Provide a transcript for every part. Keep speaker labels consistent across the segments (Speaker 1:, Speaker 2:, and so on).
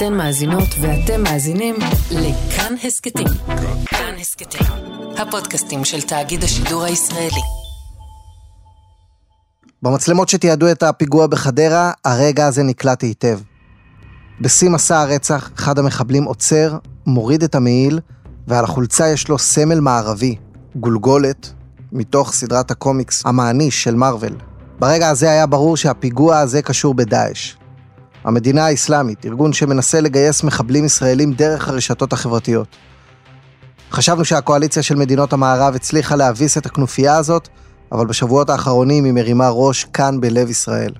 Speaker 1: אתן מאזינות ואתם מאזינים לכאן הסכתים. כאן הסכתים, הפודקאסטים של תאגיד השידור הישראלי.
Speaker 2: במצלמות שתיעדו את הפיגוע בחדרה, הרגע הזה נקלט היטב. בשיא מסע הרצח, אחד המחבלים עוצר, מוריד את המעיל, ועל החולצה יש לו סמל מערבי, גולגולת, מתוך סדרת הקומיקס המעניש של מארוול. ברגע הזה היה ברור שהפיגוע הזה קשור בדאעש. המדינה האסלאמית, ארגון שמנסה לגייס מחבלים ישראלים דרך הרשתות החברתיות. חשבנו שהקואליציה של מדינות המערב הצליחה להביס את הכנופיה הזאת, אבל בשבועות האחרונים היא מרימה ראש כאן בלב ישראל.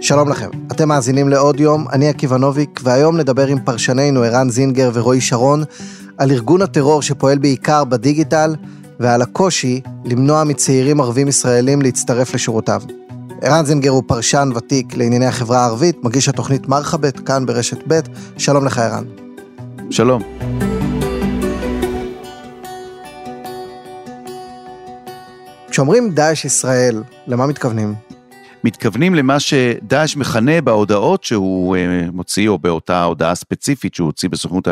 Speaker 2: שלום לכם, אתם מאזינים לעוד יום, אני עקיבא נוביק, והיום נדבר עם פרשנינו ערן זינגר ורועי שרון על ארגון הטרור שפועל בעיקר בדיגיטל, ועל הקושי למנוע מצעירים ערבים ישראלים להצטרף לשורותיו. ערן זינגר הוא פרשן ותיק לענייני החברה הערבית, מגיש התוכנית מרחבת, כאן ברשת ב', שלום לך ערן.
Speaker 3: שלום.
Speaker 2: כשאומרים דאעש ישראל, למה מתכוונים?
Speaker 3: מתכוונים למה שדאעש מכנה בהודעות שהוא אה, מוציא, או באותה הודעה ספציפית שהוא הוציא בסוכנות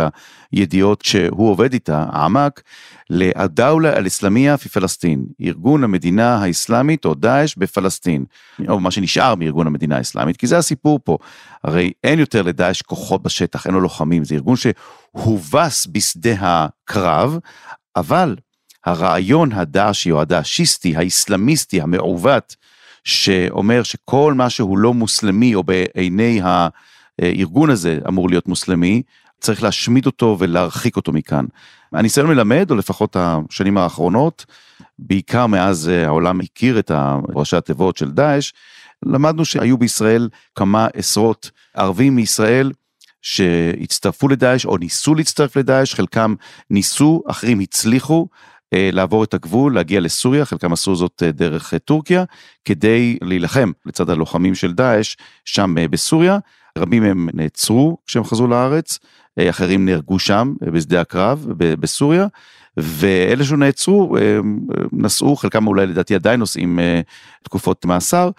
Speaker 3: הידיעות שהוא עובד איתה, העמק, לאדאולה אל-אסלאמיה פי פלסטין, ארגון המדינה האסלאמית או דאעש בפלסטין, או מה שנשאר מארגון המדינה האסלאמית, כי זה הסיפור פה. הרי אין יותר לדאעש כוחות בשטח, אין לו לוחמים, זה ארגון שהובס בשדה הקרב, אבל הרעיון הדאעשי או הדאעשיסטי, האסלאמיסטי, המעוות, שאומר שכל מה שהוא לא מוסלמי או בעיני הארגון הזה אמור להיות מוסלמי, צריך להשמיד אותו ולהרחיק אותו מכאן. הניסיון מלמד, או לפחות השנים האחרונות, בעיקר מאז העולם הכיר את ראשי התיבות של דאעש, למדנו שהיו בישראל כמה עשרות ערבים מישראל שהצטרפו לדאעש או ניסו להצטרף לדאעש, חלקם ניסו, אחרים הצליחו, לעבור את הגבול, להגיע לסוריה, חלקם עשו זאת אה, דרך אה, טורקיה, כדי להילחם לצד הלוחמים של דאעש שם בסוריה. רבים מהם נעצרו כשהם חזרו לארץ, אחרים נהרגו שם בשדה הקרב בסוריה, ואלה שנעצרו נסעו, חלקם אולי לדעתי עדיין נוסעים תקופות מאסר,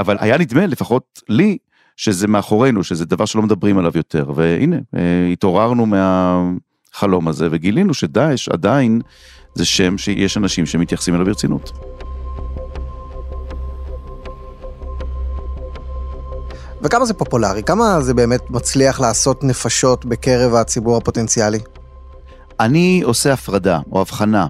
Speaker 3: אבל היה נדמה, לפחות לי, שזה מאחורינו, שזה דבר שלא מדברים עליו יותר, והנה, התעוררנו מהחלום הזה וגילינו שדאעש עדיין זה שם שיש אנשים שמתייחסים אליו ברצינות.
Speaker 2: וכמה זה פופולרי? כמה זה באמת מצליח לעשות נפשות בקרב הציבור הפוטנציאלי?
Speaker 3: אני עושה הפרדה או הבחנה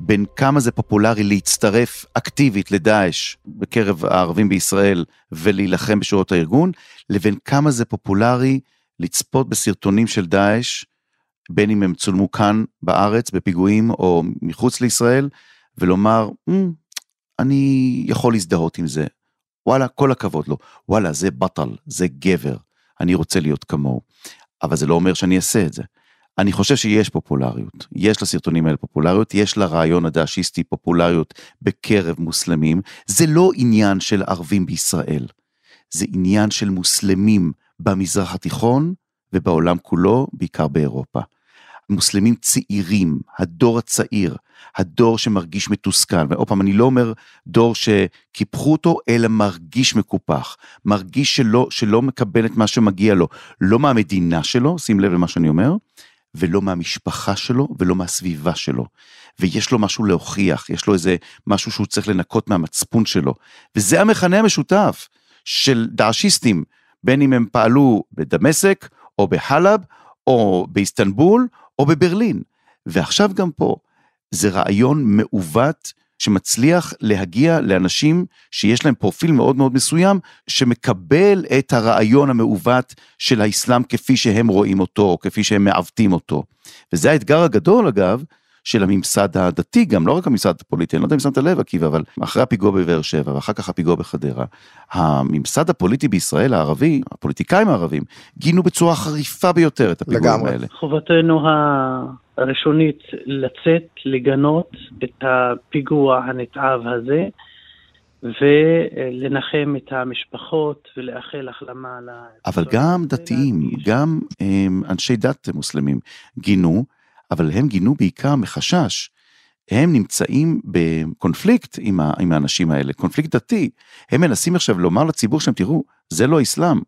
Speaker 3: בין כמה זה פופולרי להצטרף אקטיבית לדאעש בקרב הערבים בישראל ולהילחם בשורות הארגון, לבין כמה זה פופולרי לצפות בסרטונים של דאעש בין אם הם צולמו כאן בארץ בפיגועים או מחוץ לישראל, ולומר, mm, אני יכול להזדהות עם זה. וואלה, כל הכבוד לו. וואלה, זה בטל, זה גבר, אני רוצה להיות כמוהו. אבל זה לא אומר שאני אעשה את זה. אני חושב שיש פופולריות, יש לסרטונים האלה פופולריות, יש לרעיון הדאשיסטי פופולריות בקרב מוסלמים. זה לא עניין של ערבים בישראל, זה עניין של מוסלמים במזרח התיכון ובעולם כולו, בעיקר באירופה. מוסלמים צעירים, הדור הצעיר, הדור שמרגיש מתוסכל, ועוד פעם, אני לא אומר דור שקיפחו אותו, אלא מרגיש מקופח, מרגיש שלא, שלא מקבל את מה שמגיע לו, לא מהמדינה שלו, שים לב למה שאני אומר, ולא מהמשפחה שלו, ולא מהסביבה שלו. ויש לו משהו להוכיח, יש לו איזה משהו שהוא צריך לנקות מהמצפון שלו. וזה המכנה המשותף של דאעשיסטים, בין אם הם פעלו בדמשק, או בחלב, או באיסטנבול, או בברלין. ועכשיו גם פה, זה רעיון מעוות שמצליח להגיע לאנשים שיש להם פרופיל מאוד מאוד מסוים, שמקבל את הרעיון המעוות של האסלאם כפי שהם רואים אותו, או כפי שהם מעוותים אותו. וזה האתגר הגדול אגב, של הממסד הדתי גם, לא רק הממסד הפוליטי, אני לא יודע אם שמת לב עקיבא, אבל אחרי הפיגוע בבאר שבע ואחר כך הפיגוע בחדרה, הממסד הפוליטי בישראל הערבי, הפוליטיקאים הערבים, גינו בצורה חריפה ביותר את הפיגועים האלה.
Speaker 4: חובתנו הראשונית לצאת, לגנות את הפיגוע הנתעב הזה. ולנחם את המשפחות ולאחל החלמה ל...
Speaker 3: אבל גם דתיים, גם אנשי דת מוסלמים גינו, אבל הם גינו בעיקר מחשש הם נמצאים בקונפליקט עם, ה, עם האנשים האלה, קונפליקט דתי. הם מנסים עכשיו לומר לציבור שלהם, תראו, זה לא אסלאם.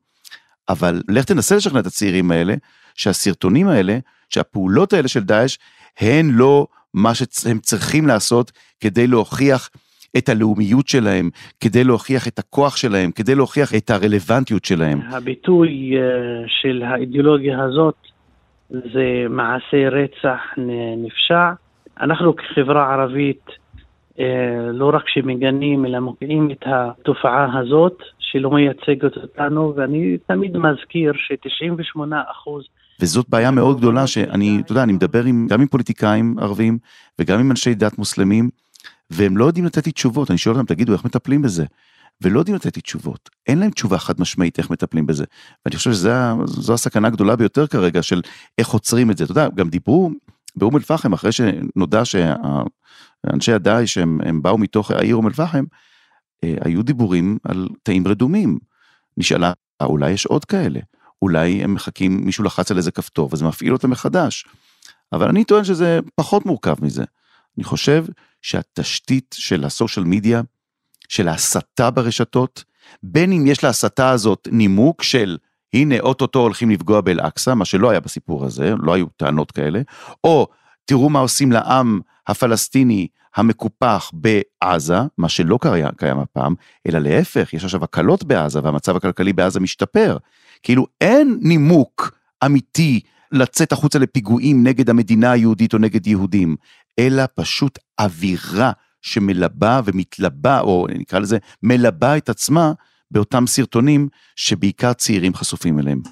Speaker 3: אבל לך תנסה לשכנע את הצעירים האלה, שהסרטונים האלה, שהפעולות האלה של דאעש, הן לא מה שהם צריכים לעשות כדי להוכיח את הלאומיות שלהם, כדי להוכיח את הכוח שלהם, כדי להוכיח את הרלוונטיות שלהם.
Speaker 4: הביטוי אה, של האידיאולוגיה הזאת זה מעשה רצח נפשע. אנחנו כחברה ערבית אה, לא רק שמגנים, אלא מוקיעים את התופעה הזאת, שלא מייצגת אותנו, ואני תמיד מזכיר ש-98 אחוז
Speaker 3: וזאת בעיה מאוד גדולה שאני, אתה יודע, אני מדבר עם, גם עם פוליטיקאים ערבים וגם עם אנשי דת מוסלמים, והם לא יודעים לתת לי תשובות, אני שואל אותם, תגידו, איך מטפלים בזה? ולא יודעים לתת לי תשובות, אין להם תשובה חד משמעית איך מטפלים בזה. ואני חושב שזו הסכנה הגדולה ביותר כרגע של איך עוצרים את זה. אתה יודע, גם דיברו באום אל-פחם, אחרי שנודע שאנשי הדאעש הם באו מתוך העיר אום אל-פחם, אה, היו דיבורים על תאים רדומים. נשאלה, אולי יש עוד כאלה? אולי הם מחכים, מישהו לחץ על איזה כפתור וזה מפעיל אותם מחדש. אבל אני טוען שזה פחות מורכב מזה. אני חושב שהתשתית של הסושיאל מדיה, של ההסתה ברשתות, בין אם יש להסתה הזאת נימוק של הנה אוטוטו הולכים לפגוע באל-אקצא, מה שלא היה בסיפור הזה, לא היו טענות כאלה, או תראו מה עושים לעם הפלסטיני המקופח בעזה, מה שלא קיים, קיים הפעם, אלא להפך, יש עכשיו הקלות בעזה והמצב הכלכלי בעזה משתפר. כאילו אין נימוק אמיתי לצאת החוצה לפיגועים נגד המדינה היהודית או נגד יהודים, אלא פשוט אווירה שמלבה ומתלבה, או נקרא לזה, מלבה את עצמה באותם סרטונים שבעיקר צעירים חשופים אליהם.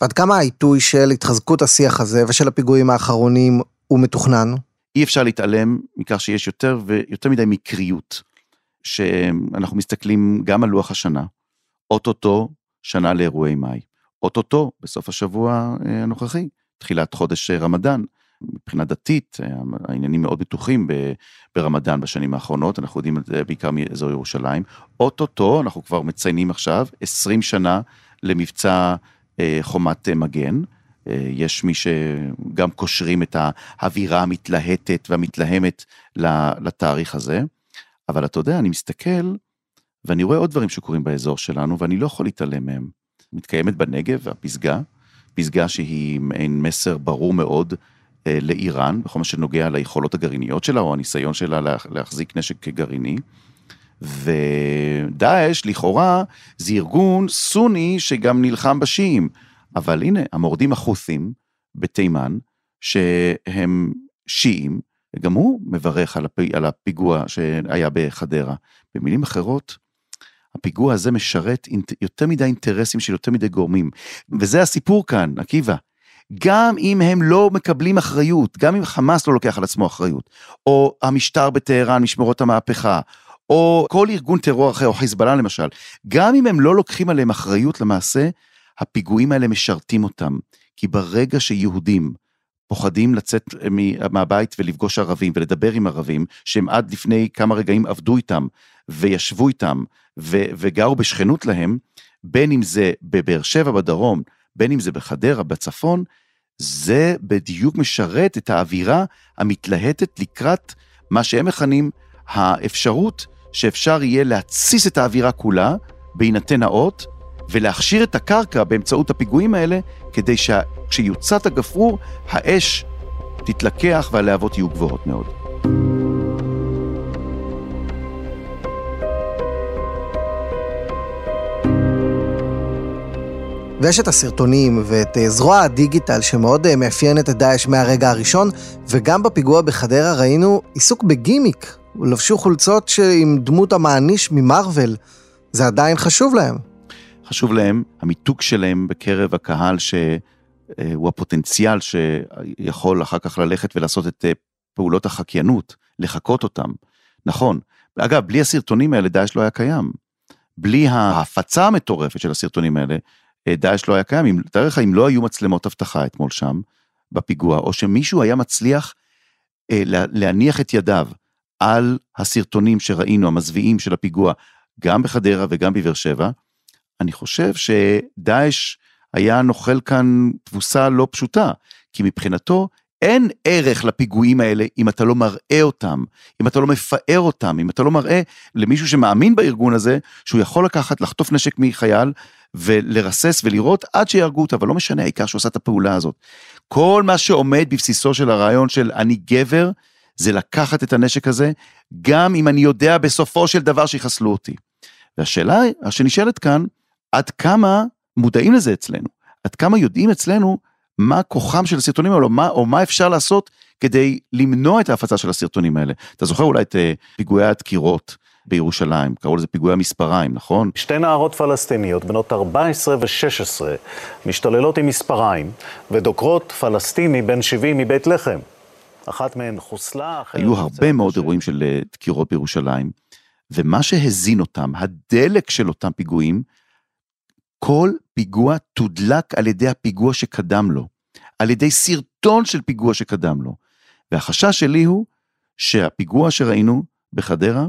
Speaker 2: ועד כמה העיתוי של התחזקות השיח הזה ושל הפיגועים האחרונים הוא מתוכנן?
Speaker 3: אי אפשר להתעלם מכך שיש יותר ויותר מדי מקריות, שאנחנו מסתכלים גם על לוח השנה, אוטוטו שנה לאירועי מאי, אוטוטו בסוף השבוע אה, הנוכחי, תחילת חודש רמדאן. מבחינה דתית, אה, העניינים מאוד בטוחים ברמדאן בשנים האחרונות, אנחנו יודעים את זה בעיקר מאזור ירושלים. אוטוטו, אנחנו כבר מציינים עכשיו 20 שנה למבצע אה, חומת מגן. יש מי שגם קושרים את האווירה המתלהטת והמתלהמת לתאריך הזה. אבל אתה יודע, אני מסתכל ואני רואה עוד דברים שקורים באזור שלנו ואני לא יכול להתעלם מהם. מתקיימת בנגב, הפסגה, פסגה שהיא מעין מסר ברור מאוד אה, לאיראן, בכל מה שנוגע ליכולות הגרעיניות שלה, או הניסיון שלה לה, להחזיק נשק גרעיני. ודאעש, לכאורה, זה ארגון סוני שגם נלחם בשיעים. אבל הנה, המורדים החות'ים בתימן, שהם שיעים, גם הוא מברך על, הפ... על הפיגוע שהיה בחדרה. במילים אחרות, הפיגוע הזה משרת יותר מדי אינטרסים של יותר מדי גורמים. וזה הסיפור כאן, עקיבא. גם אם הם לא מקבלים אחריות, גם אם חמאס לא לוקח על עצמו אחריות, או המשטר בטהרן, משמרות המהפכה, או כל ארגון טרור אחר, או חיזבאללה למשל, גם אם הם לא לוקחים עליהם אחריות למעשה, הפיגועים האלה משרתים אותם. כי ברגע שיהודים פוחדים לצאת מהבית ולפגוש ערבים ולדבר עם ערבים, שהם עד לפני כמה רגעים עבדו איתם וישבו איתם ו- וגרו בשכנות להם, בין אם זה בבאר שבע בדרום, בין אם זה בחדרה בצפון, זה בדיוק משרת את האווירה המתלהטת לקראת מה שהם מכנים האפשרות שאפשר יהיה להתסיס את האווירה כולה, בהינתן האות, ולהכשיר את הקרקע באמצעות הפיגועים האלה, כדי שכשיוצת הגפרור, האש תתלקח והלהבות יהיו גבוהות מאוד.
Speaker 2: ויש את הסרטונים ואת אה, זרוע הדיגיטל שמאוד אה, מאפיינת את דאעש מהרגע הראשון, וגם בפיגוע בחדרה ראינו עיסוק בגימיק. לבשו חולצות עם דמות המעניש ממרוויל. זה עדיין חשוב להם.
Speaker 3: חשוב להם המיתוג שלהם בקרב הקהל שהוא הפוטנציאל שיכול אחר כך ללכת ולעשות את אה, פעולות החקיינות, לחקות אותם. נכון. אגב, בלי הסרטונים האלה דאעש לא היה קיים. בלי ההפצה המטורפת של הסרטונים האלה, אה, דאעש לא היה קיים. תאר לך אם לא היו מצלמות אבטחה אתמול שם, בפיגוע, או שמישהו היה מצליח אה, להניח את ידיו על הסרטונים שראינו, המזוויעים של הפיגוע, גם בחדרה וגם בבאר שבע, אני חושב שדאעש היה נוחל כאן תבוסה לא פשוטה, כי מבחינתו אין ערך לפיגועים האלה אם אתה לא מראה אותם, אם אתה לא מפאר אותם, אם אתה לא מראה למישהו שמאמין בארגון הזה, שהוא יכול לקחת, לחטוף נשק מחייל ולרסס ולירות עד שיהרגו אותה, אבל לא משנה, העיקר שהוא עושה את הפעולה הזאת. כל מה שעומד בבסיסו של הרעיון של אני גבר, זה לקחת את הנשק הזה, גם אם אני יודע בסופו של דבר שיחסלו אותי. והשאלה שנשאלת כאן, עד כמה מודעים לזה אצלנו? עד כמה יודעים אצלנו מה כוחם של הסרטונים האלו, מה, או מה אפשר לעשות כדי למנוע את ההפצה של הסרטונים האלה. אתה זוכר אולי את uh, פיגועי הדקירות בירושלים, קראו לזה פיגועי המספריים, נכון?
Speaker 5: שתי נערות פלסטיניות, בנות 14 ו-16, משתוללות עם מספריים, ודוקרות פלסטיני בן 70 מבית לחם. אחת מהן חוסלה, אחרת...
Speaker 3: היו הרבה מאוד אירועים של אה, דקירות בירושלים, ומה שהזין אותם, הדלק של אותם פיגועים, כל פיגוע תודלק על ידי הפיגוע שקדם לו, על ידי סרטון של פיגוע שקדם לו. והחשש שלי הוא שהפיגוע שראינו בחדרה,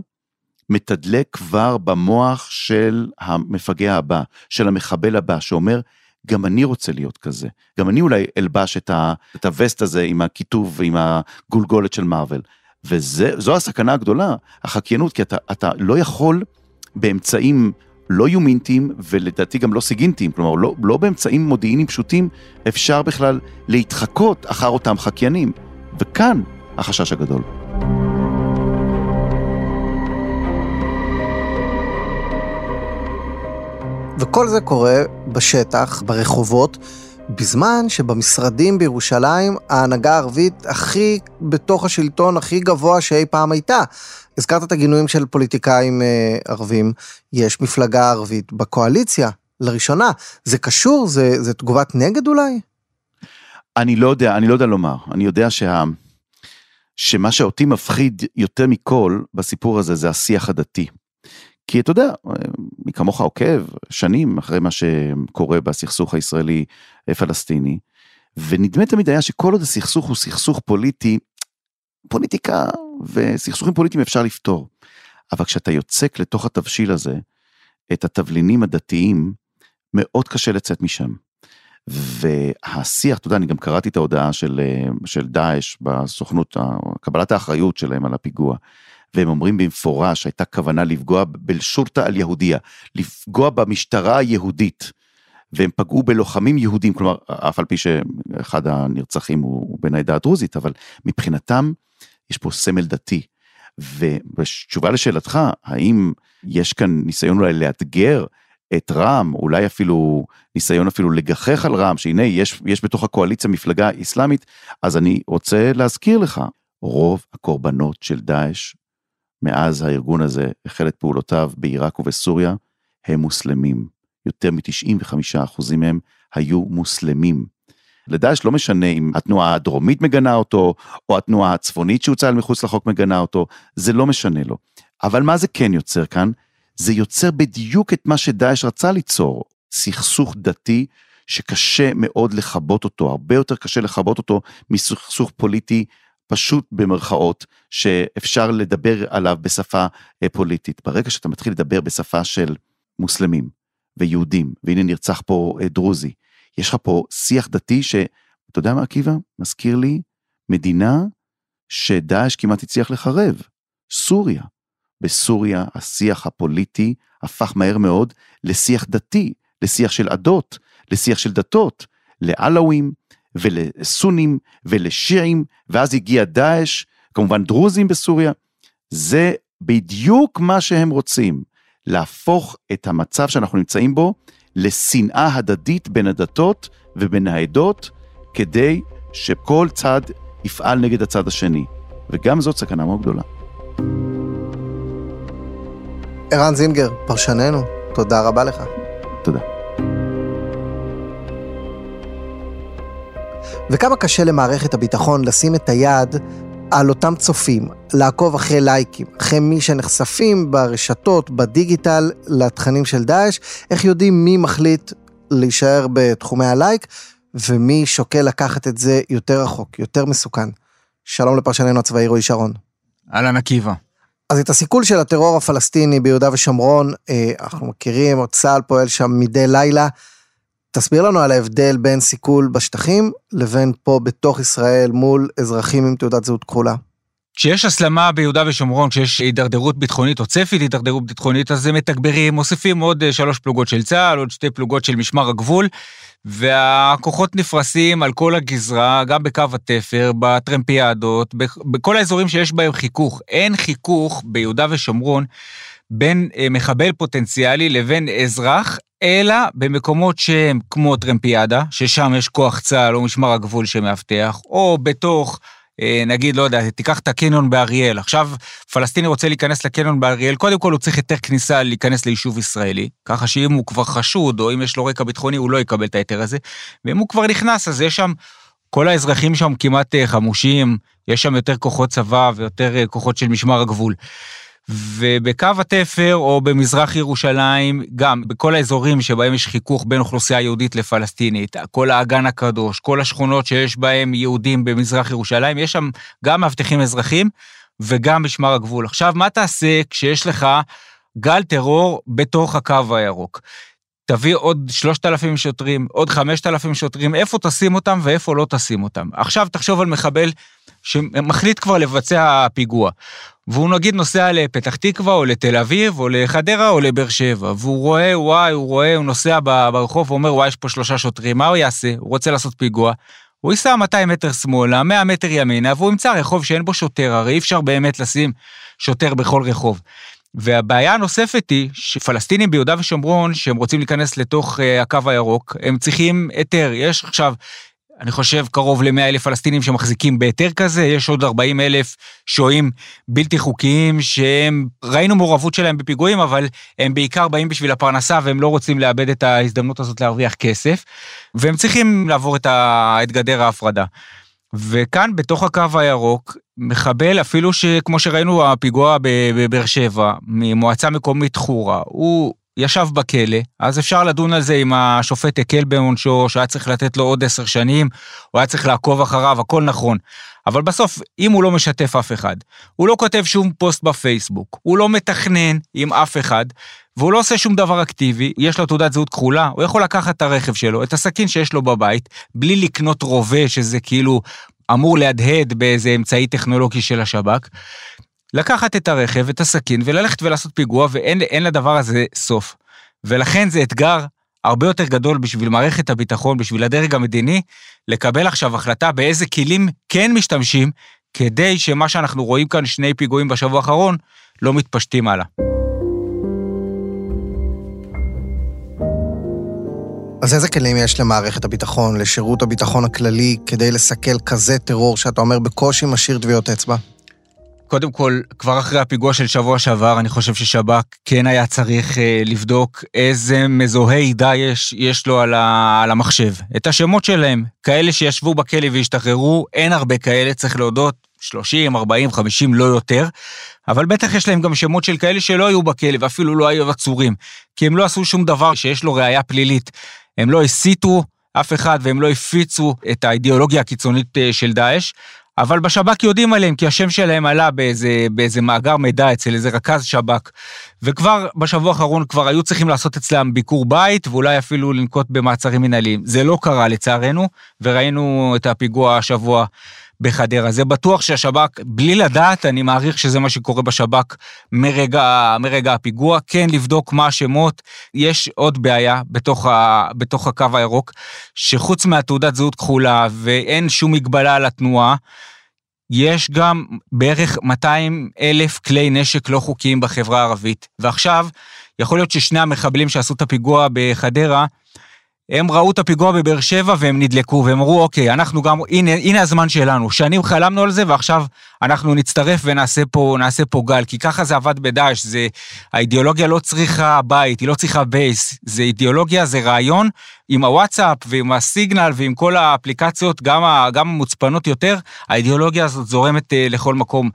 Speaker 3: מתדלק כבר במוח של המפגע הבא, של המחבל הבא, שאומר, גם אני רוצה להיות כזה. גם אני אולי אלבש את, ה, את הווסט הזה עם הכיתוב ועם הגולגולת של מארוול. וזו הסכנה הגדולה, החקיינות, כי אתה, אתה לא יכול באמצעים לא יומינטיים ולדעתי גם לא סיגינטיים, כלומר לא, לא באמצעים מודיעיניים פשוטים אפשר בכלל להתחקות אחר אותם חקיינים. וכאן החשש הגדול.
Speaker 2: וכל זה קורה בשטח, ברחובות, בזמן שבמשרדים בירושלים ההנהגה הערבית הכי בתוך השלטון הכי גבוה שאי פעם הייתה. הזכרת את הגינויים של פוליטיקאים אה, ערבים, יש מפלגה ערבית בקואליציה, לראשונה. זה קשור? זה, זה תגובת נגד אולי?
Speaker 3: אני לא יודע, אני לא יודע לומר. אני יודע שה... שמה שאותי מפחיד יותר מכל בסיפור הזה זה השיח הדתי. כי אתה יודע, מי כמוך עוקב שנים אחרי מה שקורה בסכסוך הישראלי פלסטיני, ונדמה תמיד היה שכל עוד הסכסוך הוא סכסוך פוליטי, פוליטיקה וסכסוכים פוליטיים אפשר לפתור. אבל כשאתה יוצק לתוך התבשיל הזה את התבלינים הדתיים, מאוד קשה לצאת משם. והשיח, אתה יודע, אני גם קראתי את ההודעה של, של דאעש בסוכנות, קבלת האחריות שלהם על הפיגוע. והם אומרים במפורש שהייתה כוונה לפגוע בלשורתא על יהודיה, לפגוע במשטרה היהודית. והם פגעו בלוחמים יהודים, כלומר, אף על פי שאחד הנרצחים הוא בן העדה הדרוזית, אבל מבחינתם יש פה סמל דתי. ובתשובה לשאלתך, האם יש כאן ניסיון אולי לאתגר את רע"מ, אולי אפילו ניסיון אפילו לגחך על רע"מ, שהנה יש, יש בתוך הקואליציה מפלגה אסלאמית, אז אני רוצה להזכיר לך, רוב הקורבנות של דאעש מאז הארגון הזה החל את פעולותיו בעיראק ובסוריה, הם מוסלמים. יותר מ-95% מהם היו מוסלמים. לדאעש לא משנה אם התנועה הדרומית מגנה אותו, או התנועה הצפונית שהוצאה אל מחוץ לחוק מגנה אותו, זה לא משנה לו. אבל מה זה כן יוצר כאן? זה יוצר בדיוק את מה שדאעש רצה ליצור, סכסוך דתי שקשה מאוד לכבות אותו, הרבה יותר קשה לכבות אותו מסכסוך פוליטי פשוט במרכאות, שאפשר לדבר עליו בשפה אה, פוליטית. ברגע שאתה מתחיל לדבר בשפה של מוסלמים ויהודים, והנה נרצח פה אה, דרוזי, יש לך פה שיח דתי שאתה יודע מה עקיבא? מזכיר לי מדינה שדאעש כמעט הצליח לחרב, סוריה. בסוריה השיח הפוליטי הפך מהר מאוד לשיח דתי, לשיח של עדות, לשיח של דתות, לעלאווים, ולסונים ולשיעים, ואז הגיע דאעש, כמובן דרוזים בסוריה. זה בדיוק מה שהם רוצים, להפוך את המצב שאנחנו נמצאים בו לשנאה הדדית בין הדתות ובין העדות, כדי שכל צד יפעל נגד הצד השני. וגם זאת סכנה מאוד גדולה.
Speaker 2: ערן זינגר, פרשננו, תודה רבה לך.
Speaker 3: תודה.
Speaker 2: וכמה קשה למערכת הביטחון לשים את היד על אותם צופים, לעקוב אחרי לייקים, אחרי מי שנחשפים ברשתות, בדיגיטל, לתכנים של דאעש, איך יודעים מי מחליט להישאר בתחומי הלייק, ומי שוקל לקחת את זה יותר רחוק, יותר מסוכן. שלום לפרשננו הצבאי רועי שרון.
Speaker 6: אהלן עקיבא.
Speaker 2: אז את הסיכול של הטרור הפלסטיני ביהודה ושומרון, אה, אנחנו מכירים, צה"ל פועל שם מדי לילה. תסביר לנו על ההבדל בין סיכול בשטחים לבין פה בתוך ישראל מול אזרחים עם תעודת זהות כחולה.
Speaker 6: כשיש הסלמה ביהודה ושומרון, כשיש הידרדרות ביטחונית או צפי להידרדרות ביטחונית, אז הם מתגברים, מוסיפים עוד אה, שלוש פלוגות של צה"ל, עוד שתי פלוגות של משמר הגבול, והכוחות נפרסים על כל הגזרה, גם בקו התפר, בטרמפיאדות, בכל האזורים שיש בהם חיכוך. אין חיכוך ביהודה ושומרון בין אה, מחבל פוטנציאלי לבין אזרח, אלא במקומות שהם כמו טרמפיאדה, ששם יש כוח צה"ל או משמר הגבול שמאבטח, או בתוך... אה, נגיד, לא יודע, תיקח את הקניון באריאל. עכשיו, פלסטיני רוצה להיכנס לקניון באריאל, קודם כל הוא צריך היתר כניסה להיכנס ליישוב ישראלי, ככה שאם הוא כבר חשוד, או אם יש לו רקע ביטחוני, הוא לא יקבל את ההיתר הזה. ואם הוא כבר נכנס, אז יש שם, כל האזרחים שם כמעט אה, חמושים, יש שם יותר כוחות צבא ויותר אה, כוחות של משמר הגבול. ובקו התפר או במזרח ירושלים, גם בכל האזורים שבהם יש חיכוך בין אוכלוסייה יהודית לפלסטינית, כל האגן הקדוש, כל השכונות שיש בהם יהודים במזרח ירושלים, יש שם גם מאבטחים אזרחים וגם משמר הגבול. עכשיו, מה תעשה כשיש לך גל טרור בתוך הקו הירוק? תביא עוד 3,000 שוטרים, עוד 5,000 שוטרים, איפה תשים אותם ואיפה לא תשים אותם. עכשיו תחשוב על מחבל שמחליט כבר לבצע פיגוע. והוא נגיד נוסע לפתח תקווה, או לתל אביב, או לחדרה, או לבאר שבע, והוא רואה, וואי, הוא רואה, הוא נוסע ברחוב, ואומר, וואי, יש פה שלושה שוטרים, מה הוא יעשה? הוא רוצה לעשות פיגוע. הוא ייסע 200 מטר שמאלה, 100 מטר ימינה, והוא ימצא רחוב שאין בו שוטר, הרי אי אפשר באמת לשים שוטר בכל רחוב. והבעיה הנוספת היא שפלסטינים ביהודה ושומרון, שהם רוצים להיכנס לתוך uh, הקו הירוק, הם צריכים היתר. יש עכשיו אני חושב, קרוב ל-100 אלף פלסטינים שמחזיקים בהיתר כזה, יש עוד 40 אלף שוהים בלתי חוקיים שהם, ראינו מעורבות שלהם בפיגועים, אבל הם בעיקר באים בשביל הפרנסה והם לא רוצים לאבד את ההזדמנות הזאת להרוויח כסף, והם צריכים לעבור את, ה... את גדר ההפרדה. וכאן, בתוך הקו הירוק, מחבל, אפילו שכמו שראינו, הפיגוע בבאר שבע, ממועצה מקומית חורה, הוא ישב בכלא, אז אפשר לדון על זה אם השופט הקל בעונשו, שהיה צריך לתת לו עוד עשר שנים, הוא היה צריך לעקוב אחריו, הכל נכון. אבל בסוף, אם הוא לא משתף אף אחד, הוא לא כותב שום פוסט בפייסבוק, הוא לא מתכנן עם אף אחד, והוא לא עושה שום דבר אקטיבי, יש לו תעודת זהות כחולה, הוא יכול לקחת את הרכב שלו, את הסכין שיש לו בבית, בלי לקנות רובה, שזה כאילו אמור להדהד באיזה אמצעי טכנולוגי של השב"כ, לקחת את הרכב, את הסכין, וללכת ולעשות פיגוע, ואין לדבר הזה סוף. ולכן זה אתגר הרבה יותר גדול בשביל מערכת הביטחון, בשביל הדרג המדיני, לקבל עכשיו החלטה באיזה כלים כן משתמשים, כדי שמה שאנחנו רואים כאן, שני פיגועים בשבוע האחרון, לא מתפשטים הלאה.
Speaker 2: אז איזה כלים יש למערכת הביטחון, לשירות הביטחון הכללי, כדי לסכל כזה טרור שאתה אומר בקושי משאיר טביעות אצבע?
Speaker 6: קודם כל, כבר אחרי הפיגוע של שבוע שעבר, אני חושב ששב"כ כן היה צריך אה, לבדוק איזה מזוהי דאעש יש לו על, ה, על המחשב. את השמות שלהם, כאלה שישבו בכלא והשתחררו, אין הרבה כאלה, צריך להודות, 30, 40, 50, לא יותר. אבל בטח יש להם גם שמות של כאלה שלא היו בכלא ואפילו לא היו עצורים, כי הם לא עשו שום דבר שיש לו ראייה פלילית. הם לא הסיתו אף אחד והם לא הפיצו את האידיאולוגיה הקיצונית אה, של דאעש. אבל בשב"כ יודעים עליהם, כי השם שלהם עלה באיזה, באיזה מאגר מידע אצל איזה רכז שב"כ. וכבר בשבוע האחרון כבר היו צריכים לעשות אצלם ביקור בית, ואולי אפילו לנקוט במעצרים מנהליים. זה לא קרה לצערנו, וראינו את הפיגוע השבוע בחדרה. זה בטוח שהשב"כ, בלי לדעת, אני מעריך שזה מה שקורה בשב"כ מרגע, מרגע הפיגוע, כן לבדוק מה השמות. יש עוד בעיה בתוך, ה, בתוך הקו הירוק, שחוץ מהתעודת זהות כחולה ואין שום מגבלה על התנועה, יש גם בערך 200 אלף כלי נשק לא חוקיים בחברה הערבית. ועכשיו, יכול להיות ששני המחבלים שעשו את הפיגוע בחדרה, הם ראו את הפיגוע בבאר שבע והם נדלקו, והם אמרו, אוקיי, אנחנו גם, הנה, הנה הזמן שלנו. שנים חלמנו על זה, ועכשיו אנחנו נצטרף ונעשה פה, פה גל, כי ככה זה עבד בדאעש, זה, האידיאולוגיה לא צריכה בית, היא לא צריכה בייס, זה אידיאולוגיה, זה רעיון, עם הוואטסאפ ועם הסיגנל ועם כל האפליקציות, גם, גם המוצפנות יותר, האידיאולוגיה הזאת זורמת אה, לכל מקום.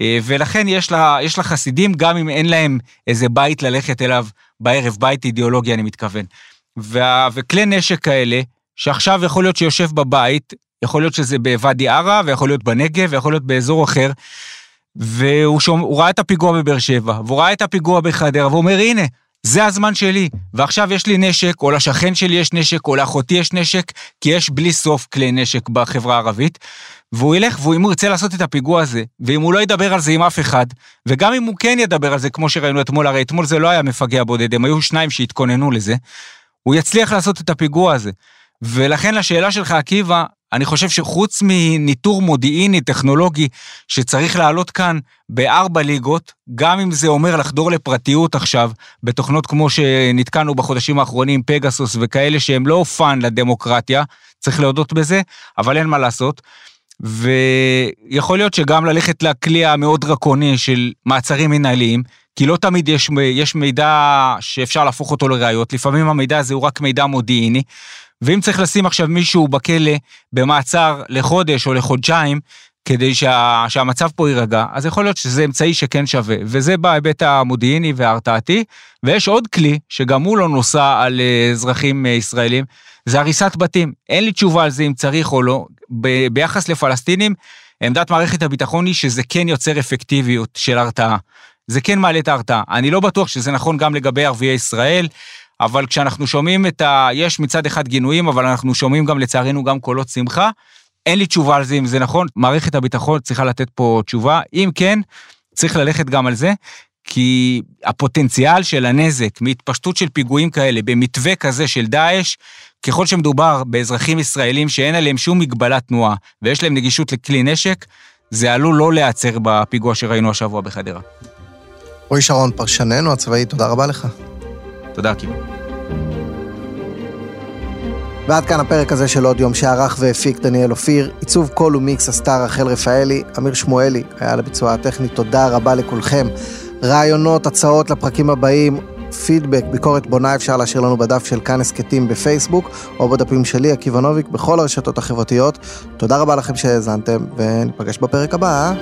Speaker 6: אה, ולכן יש לה, יש לה חסידים, גם אם אין להם איזה בית ללכת אליו בערב, בית אידיאולוגי, אני מתכוון. וה, וכלי נשק כאלה, שעכשיו יכול להיות שיושב בבית, יכול להיות שזה בוואדי ערה, ויכול להיות בנגב, ויכול להיות באזור אחר, והוא שומע, ראה את הפיגוע בבאר שבע, והוא ראה את הפיגוע בחדרה, והוא אומר, הנה, זה הזמן שלי, ועכשיו יש לי נשק, או לשכן שלי יש נשק, או לאחותי יש נשק, כי יש בלי סוף כלי נשק בחברה הערבית, והוא ילך, ואם הוא ירצה לעשות את הפיגוע הזה, ואם הוא לא ידבר על זה עם אף אחד, וגם אם הוא כן ידבר על זה, כמו שראינו אתמול, הרי אתמול זה לא היה מפגע בודד, הם היו שניים שהתכוננו לזה, הוא יצליח לעשות את הפיגוע הזה. ולכן לשאלה שלך, עקיבא, אני חושב שחוץ מניטור מודיעיני, טכנולוגי, שצריך לעלות כאן בארבע ליגות, גם אם זה אומר לחדור לפרטיות עכשיו, בתוכנות כמו שנתקלנו בחודשים האחרונים, פגסוס וכאלה שהם לא fun לדמוקרטיה, צריך להודות בזה, אבל אין מה לעשות. ויכול להיות שגם ללכת לכלי המאוד דרקוני של מעצרים מנהליים, כי לא תמיד יש, יש מידע שאפשר להפוך אותו לראיות, לפעמים המידע הזה הוא רק מידע מודיעיני, ואם צריך לשים עכשיו מישהו בכלא במעצר לחודש או לחודשיים, כדי שה, שהמצב פה יירגע, אז יכול להיות שזה אמצעי שכן שווה, וזה בהיבט המודיעיני וההרתעתי, ויש עוד כלי, שגם הוא לא נוסע על אה, אזרחים אה, ישראלים, זה הריסת בתים. אין לי תשובה על זה אם צריך או לא. ב, ביחס לפלסטינים, עמדת מערכת הביטחון היא שזה כן יוצר אפקטיביות של הרתעה. זה כן מעלה את ההרתעה. אני לא בטוח שזה נכון גם לגבי ערביי ישראל, אבל כשאנחנו שומעים את ה... יש מצד אחד גינויים, אבל אנחנו שומעים גם לצערנו גם קולות שמחה. אין לי תשובה על זה אם זה נכון, מערכת הביטחון צריכה לתת פה תשובה. אם כן, צריך ללכת גם על זה, כי הפוטנציאל של הנזק מהתפשטות של פיגועים כאלה במתווה כזה של דאעש, ככל שמדובר באזרחים ישראלים שאין עליהם שום מגבלת תנועה ויש להם נגישות לכלי נשק, זה עלול לא להיעצר בפיגוע שראינו השבוע בחדרה.
Speaker 2: רועי שרון, פרשננו הצבאי, תודה רבה לך.
Speaker 6: תודה, עקיבא.
Speaker 2: ועד כאן הפרק הזה של עוד יום שערך והפיק דניאל אופיר. עיצוב קול ומיקס עשתה רחל רפאלי, אמיר שמואלי היה לביצוע הטכנית, תודה רבה לכולכם. רעיונות, הצעות לפרקים הבאים, פידבק, ביקורת בונה אפשר להשאיר לנו בדף של כאן הסכתים בפייסבוק, או בדפים שלי, עקיבא נוביק, בכל הרשתות החברתיות. תודה רבה לכם שהאזנתם, וניפגש בפרק הבא.